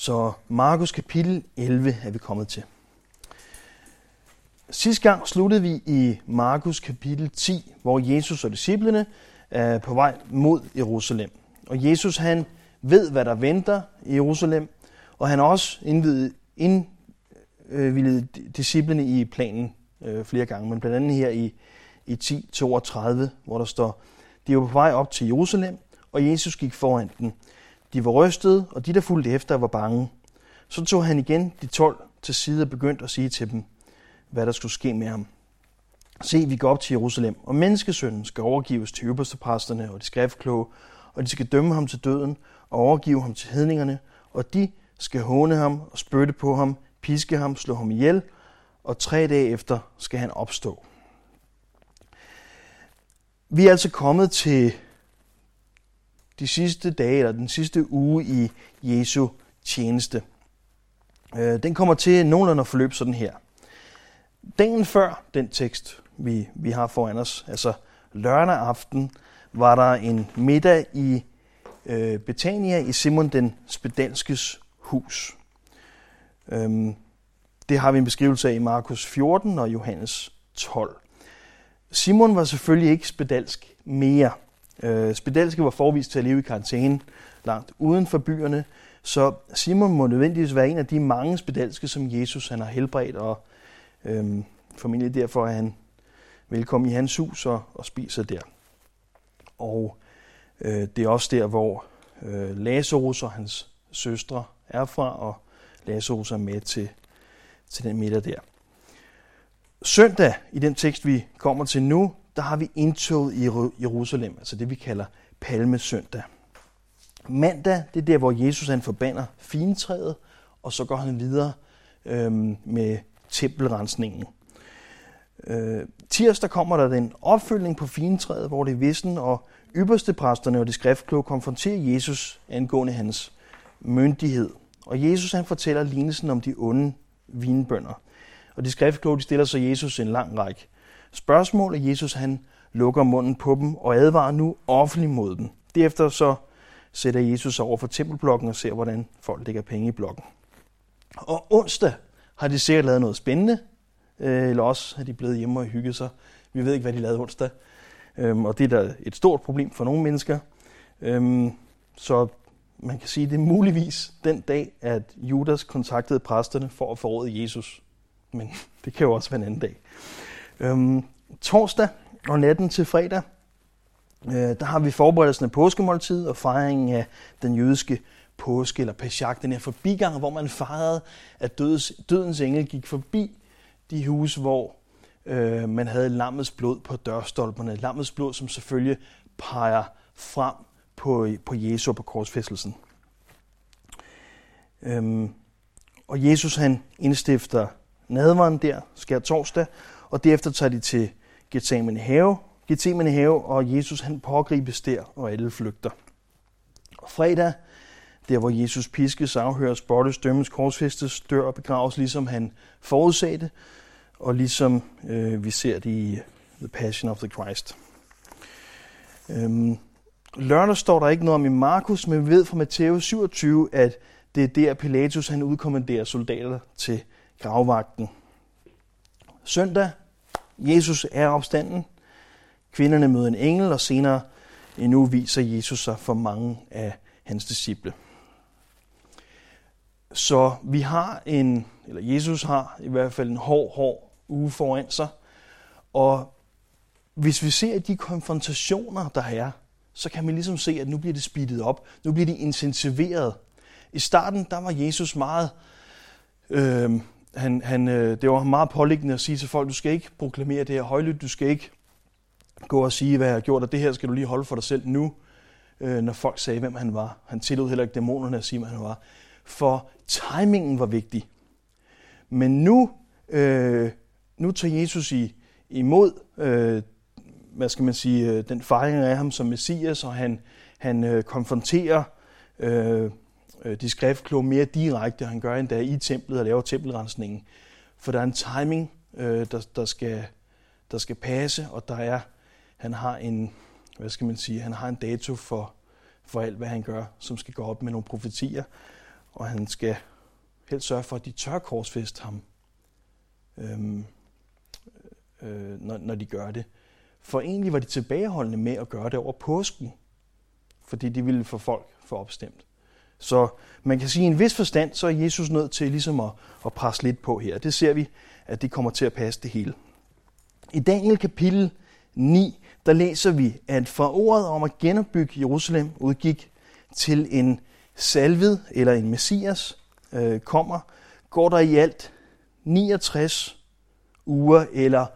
Så Markus kapitel 11 er vi kommet til. Sidste gang sluttede vi i Markus kapitel 10, hvor Jesus og disciplene er på vej mod Jerusalem. Og Jesus han ved, hvad der venter i Jerusalem, og han har også indvidet, indvildet øh, disciplene i planen øh, flere gange, men blandt andet her i, i 10.32, hvor der står, de var på vej op til Jerusalem, og Jesus gik foran dem. De var rystede, og de, der fulgte efter, var bange. Så tog han igen de tolv til side og begyndte at sige til dem, hvad der skulle ske med ham. Se, vi går op til Jerusalem, og menneskesønnen skal overgives til øverstepræsterne og de skriftkloge, og de skal dømme ham til døden og overgive ham til hedningerne, og de skal håne ham og spytte på ham, piske ham, slå ham ihjel, og tre dage efter skal han opstå. Vi er altså kommet til de sidste dage, eller den sidste uge i Jesu tjeneste. Øh, den kommer til nogenlunde at forløbe sådan her. Dagen før den tekst, vi, vi har foran os, altså lørdag aften, var der en middag i øh, Betania i Simon den Spedalskes hus. Øhm, det har vi en beskrivelse af i Markus 14 og Johannes 12. Simon var selvfølgelig ikke spedalsk mere. Øh, spedalske var forvist til at leve i karantæne langt uden for byerne, så Simon må nødvendigvis være en af de mange spedalske, som Jesus han har helbredt, og øhm, formentlig derfor er han velkommen i hans hus og, og spiser der. Og øh, det er også der, hvor øh, Lazarus og hans søstre er fra, og Lazarus er med til, til den middag der. Søndag, i den tekst, vi kommer til nu, der har vi indtoget i Jerusalem, altså det, vi kalder Palmesøndag. Mandag, det er der, hvor Jesus han forbander fintræet, og så går han videre øhm, med tempelrensningen. Øh, tirsdag kommer der den opfølgning på fintræet, hvor det vissen og ypperste præsterne og de skriftkloge konfronterer Jesus angående hans myndighed. Og Jesus han fortæller lignelsen om de onde vinbønder. Og de skriftkloge de stiller så Jesus en lang række spørgsmål, og Jesus han lukker munden på dem og advarer nu offentligt mod dem. Derefter så sætter Jesus sig over for tempelblokken og ser, hvordan folk lægger penge i blokken. Og onsdag har de sikkert lavet noget spændende, øh, eller også har de blevet hjemme og hygget sig. Vi ved ikke, hvad de lavede onsdag, øhm, og det er da et stort problem for nogle mennesker. Øhm, så man kan sige, at det er muligvis den dag, at Judas kontaktede præsterne for at forråde Jesus. Men det kan jo også være en anden dag. Øhm, torsdag og natten til fredag, øh, der har vi forberedelsen af påskemåltid og fejringen af den jødiske påske, eller Pesach, den her forbigang, hvor man fejrede, at dødens, dødens engel gik forbi de huse, hvor øh, man havde lammets blod på dørstolperne. Lammets blod, som selvfølgelig peger frem på, på Jesu på korsfæstelsen. Øhm, og Jesus han indstifter nadvaren der, skær torsdag, og derefter tager de til Gethsemane have, Gethsemane have, og Jesus han pågribes der, og alle flygter. Og fredag, der hvor Jesus piskes, afhøres, bottes, dømmes, korsfæstes, dør og begraves, ligesom han forudsagde og ligesom øh, vi ser det i The Passion of the Christ. Øhm, lørdag står der ikke noget om i Markus, men vi ved fra Matthæus 27, at det er der Pilatus han udkommanderer soldater til gravvagten. Søndag, Jesus er opstanden. Kvinderne møder en engel, og senere endnu viser Jesus sig for mange af hans disciple. Så vi har en, eller Jesus har i hvert fald en hård, hård uge foran sig. Og hvis vi ser de konfrontationer, der er, så kan man ligesom se, at nu bliver det speedet op. Nu bliver det intensiveret. I starten, der var Jesus meget... Øh, han, han, øh, det var meget påliggende at sige til folk, du skal ikke proklamere det her højlydt, du skal ikke gå og sige, hvad jeg har gjort, og det her skal du lige holde for dig selv nu, øh, når folk sagde, hvem han var. Han tillod heller ikke dæmonerne at sige, hvem han var. For timingen var vigtig. Men nu, øh, nu tager Jesus i, imod, øh, hvad skal man sige, øh, den fejring af ham som messias, og han, han øh, konfronterer øh, øh, de skriftkloge mere direkte, han gør endda i templet og laver tempelrensningen. For der er en timing, øh, der, der, skal, der skal passe, og der er, han har en, hvad skal man sige, han har en dato for, for alt, hvad han gør, som skal gå op med nogle profetier. og han skal helst sørge for, at de tør korsfeste ham, øhm, øh, når, når de gør det. For egentlig var de tilbageholdende med at gøre det over påsken, fordi de ville få folk for opstemt. Så man kan sige, at i en vis forstand, så er Jesus nødt til ligesom at, at presse lidt på her. Det ser vi, at det kommer til at passe det hele. I Daniel kapitel 9, der læser vi, at fra ordet om at genopbygge Jerusalem udgik til en salvet eller en messias øh, kommer, går der i alt 69 uger eller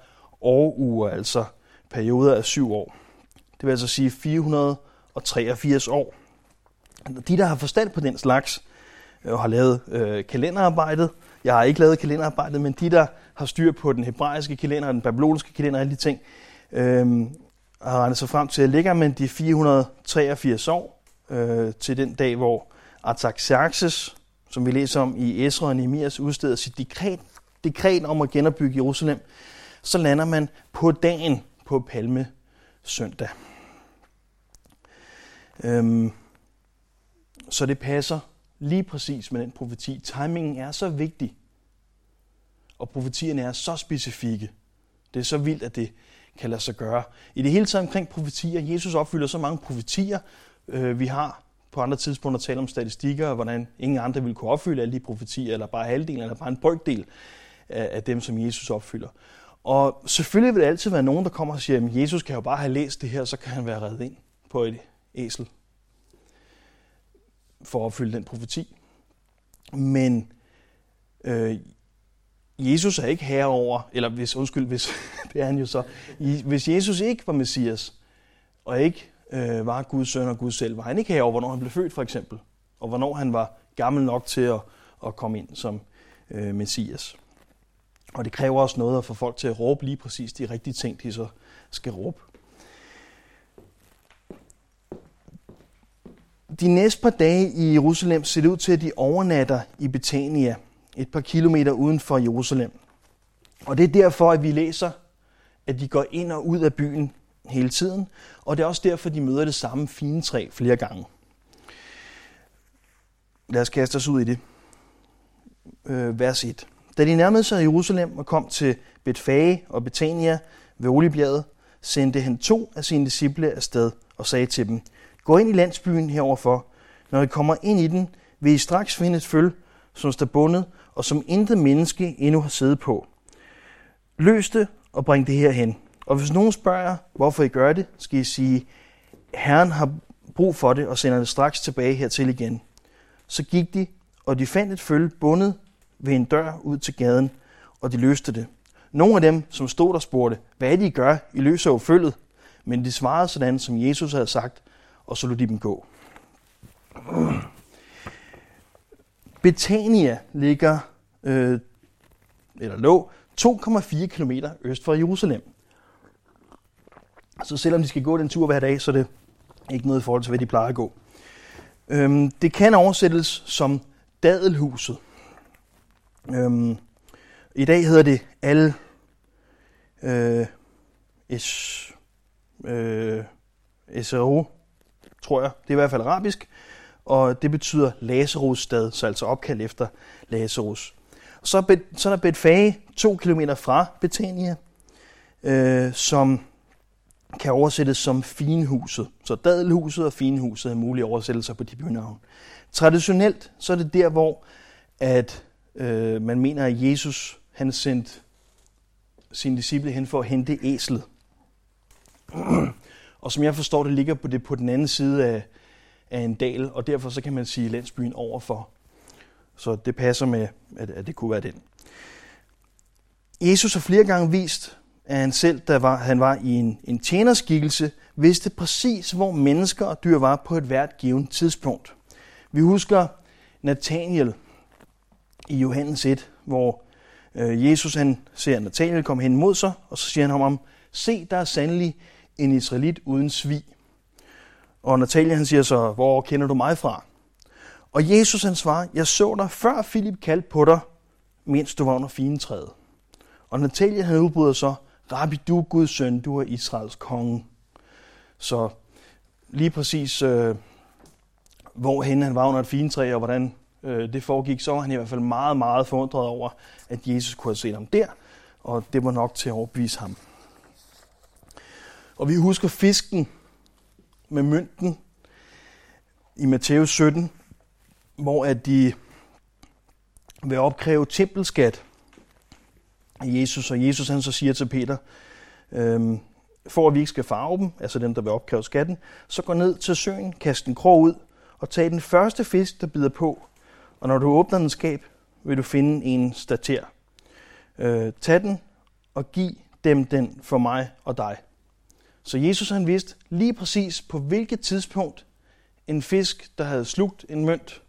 åruger, altså perioder af syv år. Det vil altså sige 483 år. De, der har forstand på den slags, og har lavet øh, kalenderarbejdet, jeg har ikke lavet kalenderarbejdet, men de, der har styr på den hebraiske kalender, den babyloniske kalender og alle de ting, øh, har regnet sig frem til, at ligger man de 483 år øh, til den dag, hvor Artaxerxes, som vi læser om i Esra og Nehemias, udsteder sit dekret, dekret om at genopbygge Jerusalem, så lander man på dagen på Palme søndag. Øhm, så det passer lige præcis med den profeti. Timingen er så vigtig, og profetierne er så specifikke. Det er så vildt, at det kan lade sig gøre. I det hele taget omkring profetier, Jesus opfylder så mange profetier, øh, vi har på andre tidspunkter tale om statistikker, og hvordan ingen andre ville kunne opfylde alle de profetier, eller bare halvdelen, eller bare en brøkdel af, af dem, som Jesus opfylder. Og selvfølgelig vil der altid være nogen, der kommer og siger, at Jesus kan jo bare have læst det her, så kan han være reddet ind på et æsel for at opfylde den profeti. Men øh, Jesus er ikke herover, eller hvis, undskyld, hvis, det er han jo så, hvis Jesus ikke var Messias, og ikke øh, var Guds søn og Gud selv, var han ikke herover, hvornår han blev født for eksempel, og hvornår han var gammel nok til at, at komme ind som øh, Messias. Og det kræver også noget at få folk til at råbe lige præcis de rigtige ting, de så skal råbe. De næste par dage i Jerusalem ser det ud til, at de overnatter i Betania, et par kilometer uden for Jerusalem. Og det er derfor, at vi læser, at de går ind og ud af byen hele tiden, og det er også derfor, de møder det samme fine træ flere gange. Lad os kaste os ud i det. Øh, vers 1. Da de nærmede sig Jerusalem og kom til Betfage og Betania ved Oliebjerget, sendte han to af sine disciple afsted og sagde til dem, Gå ind i landsbyen heroverfor. Når I kommer ind i den, vil I straks finde et føl, som står bundet, og som intet menneske endnu har siddet på. Løs det og bring det herhen. Og hvis nogen spørger, hvorfor I gør det, skal I sige, Herren har brug for det og sender det straks tilbage hertil igen. Så gik de, og de fandt et føl bundet ved en dør ud til gaden, og de løste det. Nogle af dem, som stod der, spurgte, hvad er det, I gør? I løser jo følget. Men de svarede sådan, som Jesus havde sagt, og så lod de dem gå. Betania ligger, øh, eller lå, 2,4 km øst for Jerusalem. Så selvom de skal gå den tur hver dag, så er det ikke noget i forhold til, hvad de plejer at gå. Øhm, det kan oversættes som dadelhuset. Øhm, I dag hedder det al øh, es, øh, SRO, tror jeg. Det er i hvert fald arabisk, og det betyder Lazarus stad, så altså opkald efter Lazarus. Så, er, så er der Betfage, to kilometer fra Betania, øh, som kan oversættes som finhuset. Så dadelhuset og finhuset er mulige oversættelser på de bynavn. Traditionelt så er det der, hvor at, øh, man mener, at Jesus han sendte sine disciple hen for at hente æslet. Og som jeg forstår det, ligger på det på den anden side af, af en dal, og derfor så kan man sige landsbyen overfor. Så det passer med, at, at det kunne være den. Jesus har flere gange vist, at han selv, da var, han var i en, en tjenerskikkelse, vidste præcis, hvor mennesker og dyr var på et hvert givet tidspunkt. Vi husker Nathaniel i Johannes 1, hvor øh, Jesus han ser Nathaniel komme hen mod sig, og så siger han ham, se, der er sandelig en israelit uden svig. Og Natalia han siger så, hvor kender du mig fra? Og Jesus han svarer, jeg så dig før Filip kaldte på dig, mens du var under fine træet. Og Natalia han udbryder så, Rabbi, du er Guds søn, du er Israels konge. Så lige præcis, øh, hvorhen han var under et fintræ, og hvordan øh, det foregik, så var han i hvert fald meget, meget forundret over, at Jesus kunne have set ham der, og det var nok til at overbevise ham. Og vi husker fisken med mønten i Matthæus 17, hvor at de vil opkræve tempelskat af Jesus, og Jesus han så siger til Peter, øhm, for at vi ikke skal farve dem, altså dem, der vil opkræve skatten, så gå ned til søen, kast en krog ud, og tag den første fisk, der bider på, og når du åbner den skab, vil du finde en stater. Øh, tag den og giv dem den for mig og dig. Så Jesus han vidste lige præcis på hvilket tidspunkt en fisk, der havde slugt en mønt,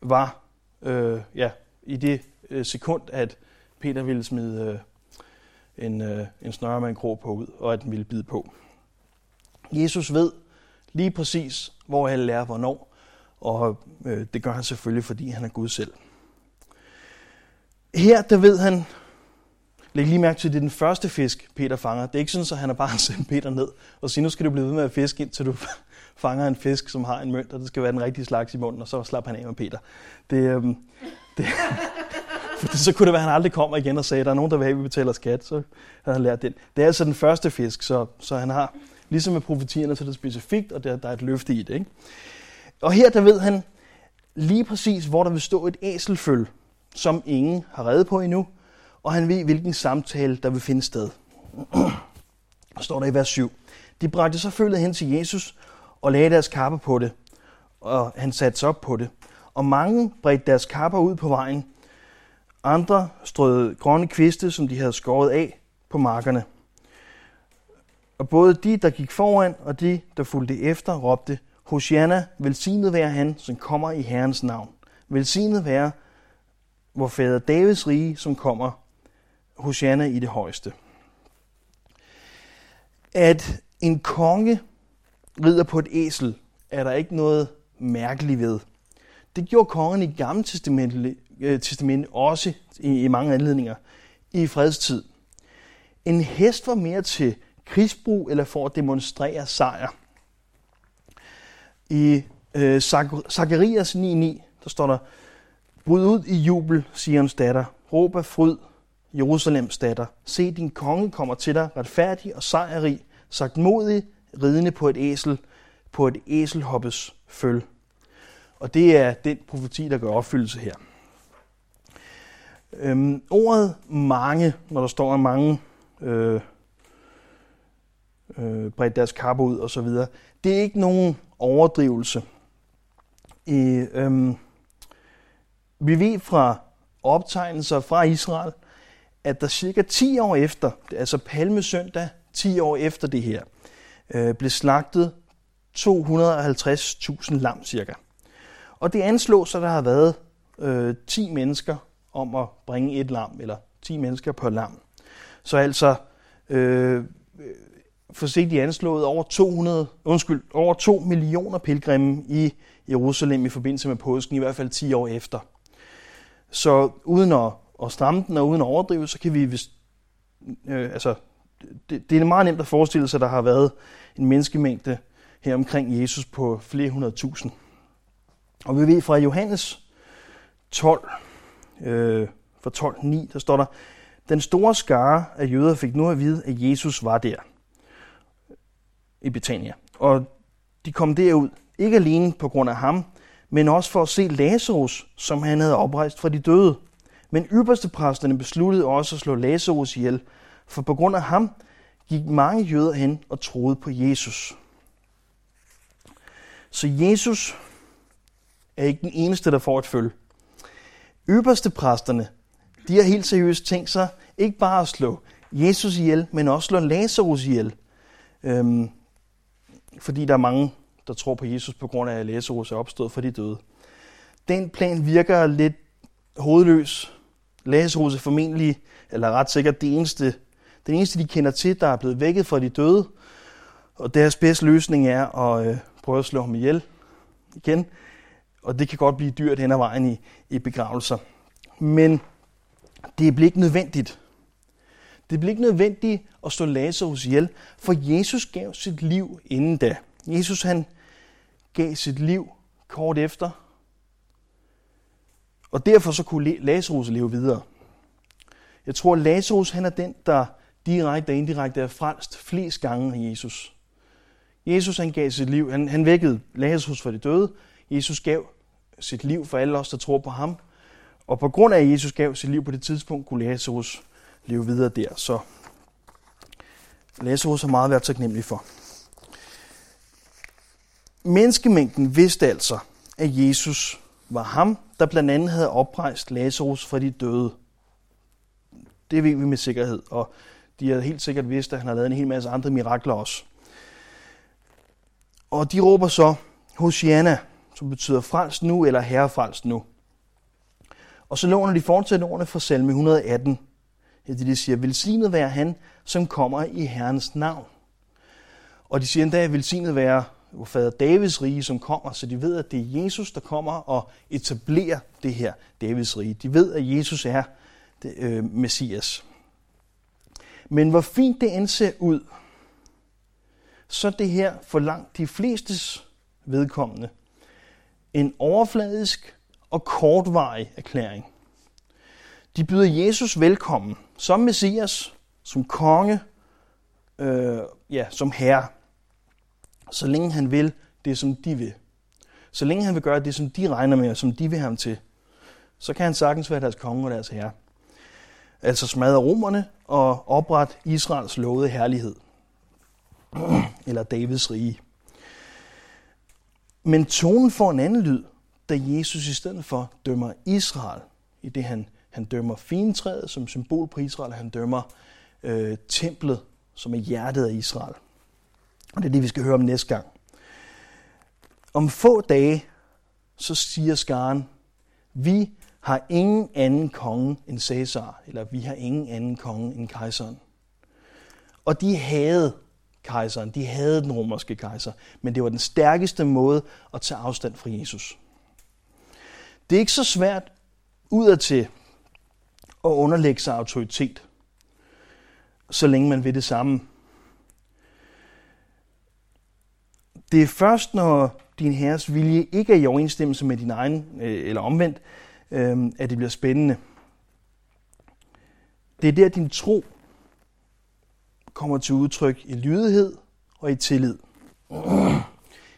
var øh, ja, i det øh, sekund, at Peter ville smide øh, en, øh, en snøre med en krog på ud, og at den ville bide på. Jesus ved lige præcis, hvor alle er hvornår, og øh, det gør han selvfølgelig, fordi han er Gud selv. Her, der ved han, læg lige mærke til, at det er den første fisk, Peter fanger. Det er ikke sådan, at han har bare sendt Peter ned og siger, nu skal du blive ved med at fiske, indtil du fanger en fisk, som har en mønt, og det skal være den rigtige slags i munden, og så slapper han af med Peter. Det, øhm, det, for så kunne det være, at han aldrig kommer igen og sagde, at der er nogen, der vil have, at vi betaler skat. Så havde han lært det. Det er altså den første fisk, så, så han har, ligesom med profetierne, så er det specifikt, og der, der er et løfte i det. Ikke? Og her der ved han lige præcis, hvor der vil stå et æselføl, som ingen har reddet på endnu, og han ved, hvilken samtale, der vil finde sted. Og står der i vers 7. De bragte så følget hen til Jesus og lagde deres kapper på det, og han satte sig op på det. Og mange bredte deres kapper ud på vejen, andre strøede grønne kviste, som de havde skåret af på markerne. Og både de, der gik foran, og de, der fulgte efter, råbte, Hosianna, velsignet være han, som kommer i Herrens navn. Velsignet være vor fader Davids rige, som kommer Hosanna i det højeste. At en konge rider på et æsel, er der ikke noget mærkeligt ved. Det gjorde kongen i Gamle Testamentet, øh, testament også i, i mange anledninger i fredstid. En hest var mere til krigsbrug eller for at demonstrere sejr. I øh, Zacharias 9.9, der står der, Bryd ud i jubel, Sions datter. Råb af fryd, Jerusalems datter. Se, din konge kommer til dig, retfærdig og sejrig, sagt modig, ridende på et æsel, på et æselhoppes føl. Og det er den profeti, der gør opfyldelse her. Øhm, ordet mange, når der står, at mange øh, øh, bredt deres kappe ud og så videre, det er ikke nogen overdrivelse. I, øhm, vi ved fra optegnelser fra Israel, at der cirka 10 år efter, altså palmesøndag, 10 år efter det her, øh, blev slagtet 250.000 lam cirka. Og det anslås, at der har været øh, 10 mennesker om at bringe et lam, eller 10 mennesker på lam. Så altså øh, forsigtigt anslået over 200, undskyld, over 2 millioner pilgrimme i Jerusalem i forbindelse med påsken, i hvert fald 10 år efter. Så uden at, og stramme den og uden at overdrive, så kan vi, hvis, øh, altså, det, det er meget nemt at forestille sig, at der har været en menneskemængde her omkring Jesus på flere hundrede tusind. Og vi ved fra Johannes 12, øh, fra 12.9, der står der, den store skare af jøder fik nu at vide, at Jesus var der i Betania. Og de kom derud, ikke alene på grund af ham, men også for at se Lazarus, som han havde oprejst fra de døde. Men ypperstepræsterne besluttede også at slå Lazarus ihjel, for på grund af ham gik mange jøder hen og troede på Jesus. Så Jesus er ikke den eneste, der får et følge. Ypperstepræsterne, de har helt seriøst tænkt sig ikke bare at slå Jesus ihjel, men også slå Lazarus ihjel. Øhm, fordi der er mange, der tror på Jesus på grund af, at Lazarus er opstået fra de døde. Den plan virker lidt hovedløs. Lazarus er formentlig, eller ret sikkert, det eneste, den eneste, de kender til, der er blevet vækket fra de døde. Og deres bedste løsning er at øh, prøve at slå ham ihjel igen. Og det kan godt blive dyrt hen ad vejen i, i begravelser. Men det bliver ikke nødvendigt. Det bliver ikke nødvendigt at slå Lazarus ihjel, for Jesus gav sit liv inden da. Jesus han gav sit liv kort efter, og derfor så kunne Lazarus leve videre. Jeg tror, at Lazarus han er den, der direkte og indirekte er frelst flest gange af Jesus. Jesus han gav sit liv, han, han vækkede Lazarus fra de døde. Jesus gav sit liv for alle os, der tror på ham. Og på grund af, at Jesus gav sit liv på det tidspunkt, kunne Lazarus leve videre der. Så Lazarus har meget været taknemmelig for. Menneskemængden vidste altså, at Jesus var ham, der blandt andet havde oprejst Lazarus fra de døde. Det ved vi med sikkerhed, og de havde helt sikkert vidst, at han havde lavet en hel masse andre mirakler også. Og de råber så, Hosianna, som betyder frelst nu, eller herre frelst nu. Og så låner de fortsat ordene fra salme 118. Det de siger, velsignet være han, som kommer i Herrens navn. Og de siger endda, velsignet være fader Davids rige, som kommer, så de ved, at det er Jesus, der kommer og etablerer det her Davids rige. De ved, at Jesus er det, øh, Messias. Men hvor fint det end ser ud, så det her for langt de flestes vedkommende en overfladisk og kortvarig erklæring. De byder Jesus velkommen som Messias, som konge, øh, ja, som herre, så længe han vil det, som de vil. Så længe han vil gøre det, som de regner med, og som de vil have ham til, så kan han sagtens være deres konge og deres herre. Altså smadre romerne og oprette Israels lovede herlighed. Eller Davids rige. Men tonen får en anden lyd, da Jesus i stedet for dømmer Israel, i det han, han dømmer fintræet som symbol på Israel, han dømmer øh, templet, som er hjertet af Israel. Og det er det, vi skal høre om næste gang. Om få dage, så siger skaren, vi har ingen anden konge end Cæsar, eller vi har ingen anden konge end kejseren. Og de havde kejseren, de havde den romerske kejser, men det var den stærkeste måde at tage afstand fra Jesus. Det er ikke så svært udadtil at underlægge sig autoritet, så længe man vil det samme. Det er først, når din herres vilje ikke er i overensstemmelse med din egen, øh, eller omvendt, øhm, at det bliver spændende. Det er der, din tro kommer til udtryk i lydighed og i tillid.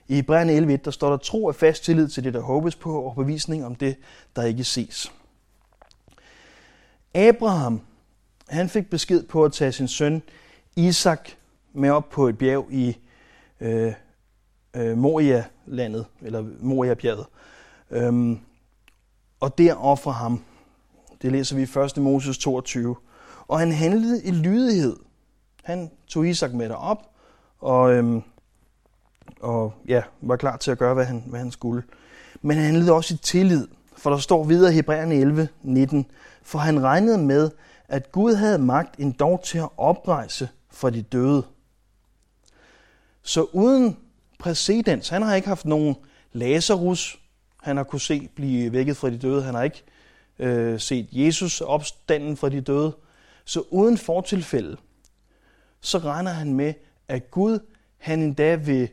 I Hebræerne 11, der står der, tro er fast tillid til det, der håbes på, og bevisning om det, der ikke ses. Abraham, han fik besked på at tage sin søn Isak med op på et bjerg i øh, øh, Moria-landet, eller Moria-bjerget. Øhm, og der offrer ham. Det læser vi i 1. Moses 22. Og han handlede i lydighed. Han tog Isak med derop, og, øhm, og ja, var klar til at gøre, hvad han, hvad han skulle. Men han handlede også i tillid, for der står videre i Hebræerne 11, 19, for han regnede med, at Gud havde magt endog til at oprejse for de døde. Så uden præcedens, han har ikke haft nogen Lazarus, han har kunne se blive vækket fra de døde. Han har ikke øh, set Jesus opstanden fra de døde. Så uden fortilfælde, så regner han med, at Gud, han endda vil,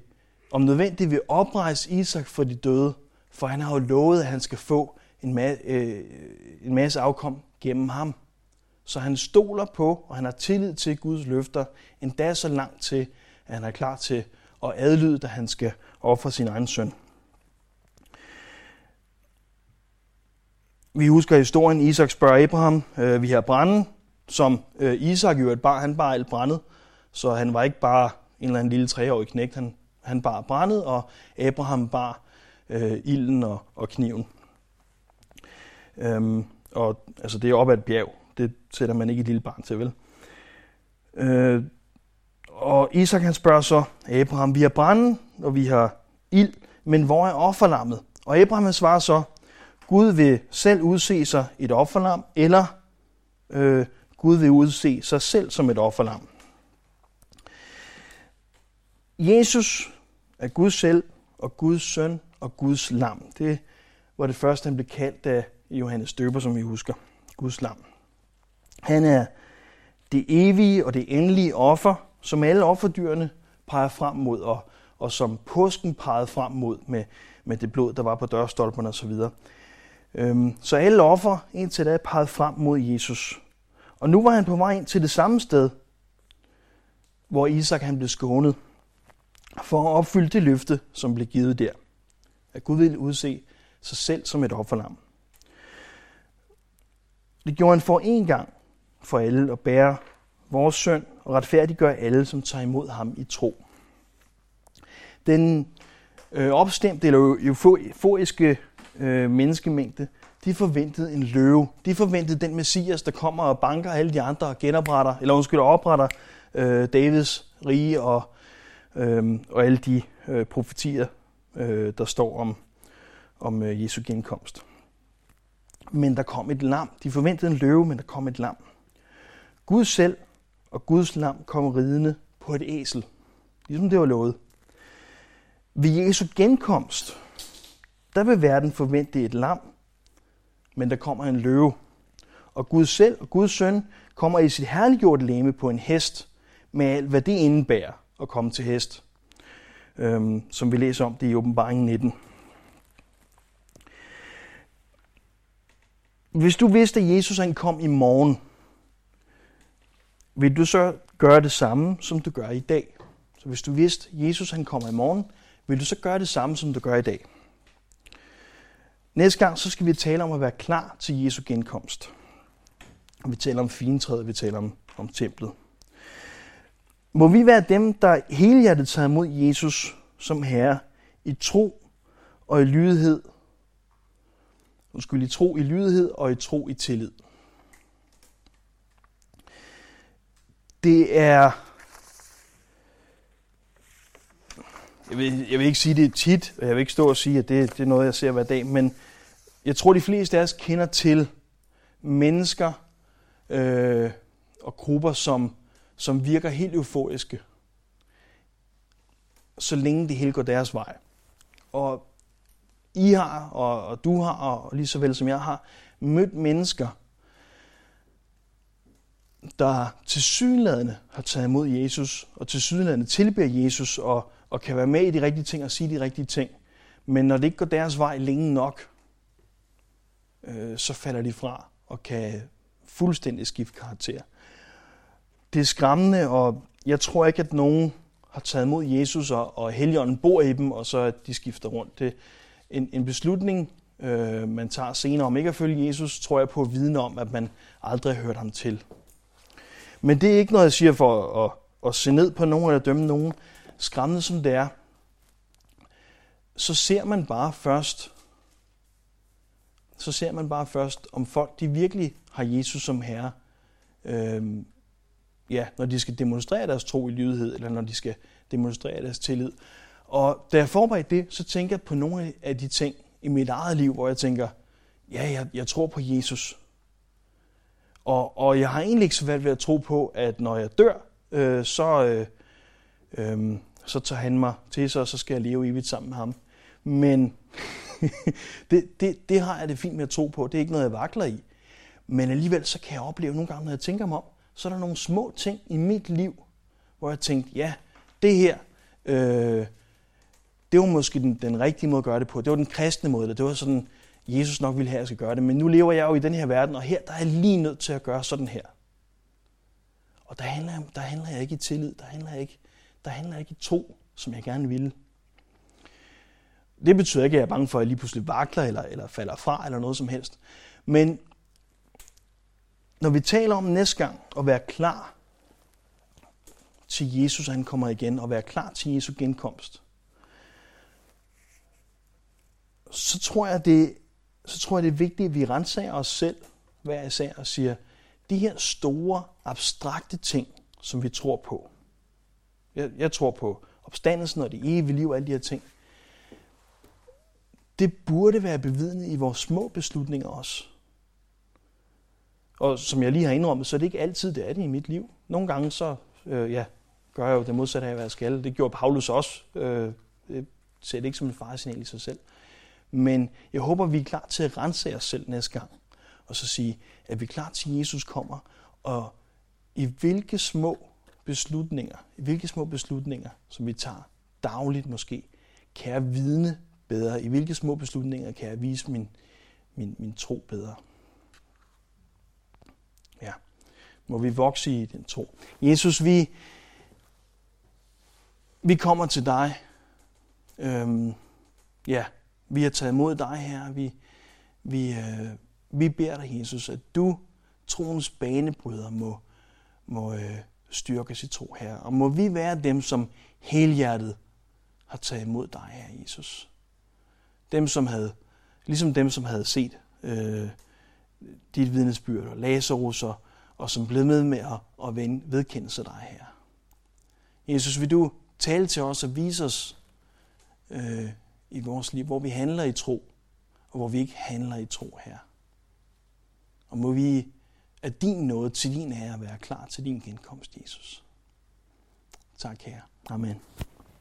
om nødvendigt, vil oprejse Isak fra de døde, for han har jo lovet, at han skal få en, ma- øh, en masse afkom gennem ham. Så han stoler på, og han har tillid til Guds løfter, endda så langt til, at han er klar til og adlyde, da han skal ofre sin egen søn. Vi husker historien, Isak spørger Abraham, øh, vi har brænde, som øh, Isak jo et bar, han bar alt brændet, så han var ikke bare en eller anden lille treårig knægt, han, han bar brændet, og Abraham bar øh, ilden og, og kniven. Øhm, og altså det er op ad et bjerg, det sætter man ikke et lille barn til, vel? Øh, og Isak han spørger så Abraham, vi har branden, og vi har ild, men hvor er offerlammet? Og Abraham svarer så, Gud vil selv udse sig et offerlam, eller øh, Gud vil udse sig selv som et offerlam. Jesus er Gud selv, og Guds søn og Guds lam. Det var det første, han blev kaldt af Johannes Døber, som vi husker. Guds lam. Han er det evige og det endelige offer, som alle offerdyrene peger frem mod, og, og som påsken pegede frem mod med, med det blod, der var på dørstolperne osv. Øhm, så alle offer indtil da pegede frem mod Jesus. Og nu var han på vej ind til det samme sted, hvor Isak han blev skånet, for at opfylde det løfte, som blev givet der. At Gud ville udse sig selv som et offerlam. Det gjorde han for en gang for alle at bære vores søn og retfærdiggør alle, som tager imod ham i tro. Den øh, opstemte eller euforiske øh, menneskemængde, de forventede en løve. De forventede den messias, der kommer og banker alle de andre og genopretter, eller undskyld, opretter øh, Davids rige og, øh, og alle de øh, profetier, øh, der står om, om øh, Jesu genkomst. Men der kom et lam. De forventede en løve, men der kom et lam. Gud selv og Guds lam kom ridende på et æsel, ligesom det var lovet. Ved Jesu genkomst, der vil verden forvente et lam, men der kommer en løve. Og Gud selv og Guds søn kommer i sit herliggjorte læme på en hest, med alt hvad det indebærer at komme til hest, øhm, som vi læser om det i åbenbaringen 19. Hvis du vidste, at Jesus han kom i morgen, vil du så gøre det samme, som du gør i dag? Så hvis du vidste, at Jesus han kommer i morgen, vil du så gøre det samme, som du gør i dag? Næste gang så skal vi tale om at være klar til Jesu genkomst. Vi taler om fintræet, vi taler om, om templet. Må vi være dem, der helhjertet tager imod Jesus som Herre i tro og i lydighed. Undskyld, i tro i lydighed og i tro i tillid. Det er... Jeg vil, jeg vil ikke sige det tit, og jeg vil ikke stå og sige, at det, det er noget, jeg ser hver dag, men jeg tror, de fleste af os kender til mennesker øh, og grupper, som, som virker helt euforiske, så længe det hele går deres vej. Og I har, og, og du har, og lige så vel som jeg har, mødt mennesker, der tilsyneladende har taget imod Jesus, og til sydenladende tilbeder Jesus, og, og kan være med i de rigtige ting og sige de rigtige ting. Men når det ikke går deres vej længe nok, øh, så falder de fra og kan fuldstændig skifte karakter. Det er skræmmende, og jeg tror ikke, at nogen har taget imod Jesus, og, og Helligånden bor i dem, og så at de skifter rundt. Det er en, en beslutning, øh, man tager senere om ikke at følge Jesus, tror jeg på at om, at man aldrig har hørt ham til. Men det er ikke noget, jeg siger for at, at se ned på nogen eller dømme nogen. Skræmmende som det er, så ser man bare først, så ser man bare først, om folk de virkelig har Jesus som herre, øhm, ja, når de skal demonstrere deres tro i lydighed, eller når de skal demonstrere deres tillid. Og da jeg forberedte det, så tænker jeg på nogle af de ting i mit eget liv, hvor jeg tænker, ja, jeg, jeg tror på Jesus. Og, og jeg har egentlig ikke så svært ved at tro på, at når jeg dør, øh, så, øh, øh, så tager han mig til sig, og så skal jeg leve evigt sammen med ham. Men det, det, det har jeg det fint med at tro på. Det er ikke noget, jeg vakler i. Men alligevel så kan jeg opleve nogle gange, når jeg tænker mig om, så er der nogle små ting i mit liv, hvor jeg tænkte, ja, det her, øh, det var måske den, den rigtige måde at gøre det på. Det var den kristne måde, det var sådan, Jesus nok ville have, at jeg skal gøre det. Men nu lever jeg jo i den her verden, og her der er jeg lige nødt til at gøre sådan her. Og der handler, der handler jeg ikke i tillid, der handler jeg ikke, der handler jeg ikke i tro, som jeg gerne ville. Det betyder ikke, at jeg er bange for, at jeg lige pludselig vakler eller, eller falder fra eller noget som helst. Men når vi taler om næste gang at være klar til Jesus, han kommer igen, og være klar til Jesu genkomst, så tror jeg, det, så tror jeg, det er vigtigt, at vi renser os selv hver især og siger, de her store, abstrakte ting, som vi tror på. Jeg, jeg tror på opstandelsen og det evige liv og alle de her ting. Det burde være bevidnet i vores små beslutninger også. Og som jeg lige har indrømmet, så er det ikke altid, det er det i mit liv. Nogle gange så øh, ja, gør jeg jo det modsatte af, hvad jeg skal. Det gjorde Paulus også. Øh, det ser det ikke som en faresignal i sig selv. Men jeg håber, vi er klar til at rense os selv næste gang. Og så sige, at vi er klar til, at Jesus kommer. Og i hvilke små beslutninger, i hvilke små beslutninger, som vi tager dagligt måske, kan jeg vidne bedre? I hvilke små beslutninger kan jeg vise min, min, min tro bedre. Ja, må vi vokse i den tro. Jesus, vi, vi kommer til dig. Øhm, ja, vi har taget imod dig her. Vi, vi, øh, vi beder dig, Jesus, at du, troens banebryder, må, må øh, styrke sit tro her. Og må vi være dem, som helhjertet har taget imod dig, her, Jesus. Dem, som havde, ligesom dem, som havde set øh, dit vidnesbyrd og Lazarus, og, og som blev med med at, at vedkende sig dig her. Jesus, vil du tale til os og vise os øh, i vores liv, hvor vi handler i tro, og hvor vi ikke handler i tro her. Og må vi af din nåde til din ære være klar til din genkomst, Jesus. Tak, Herre. Amen.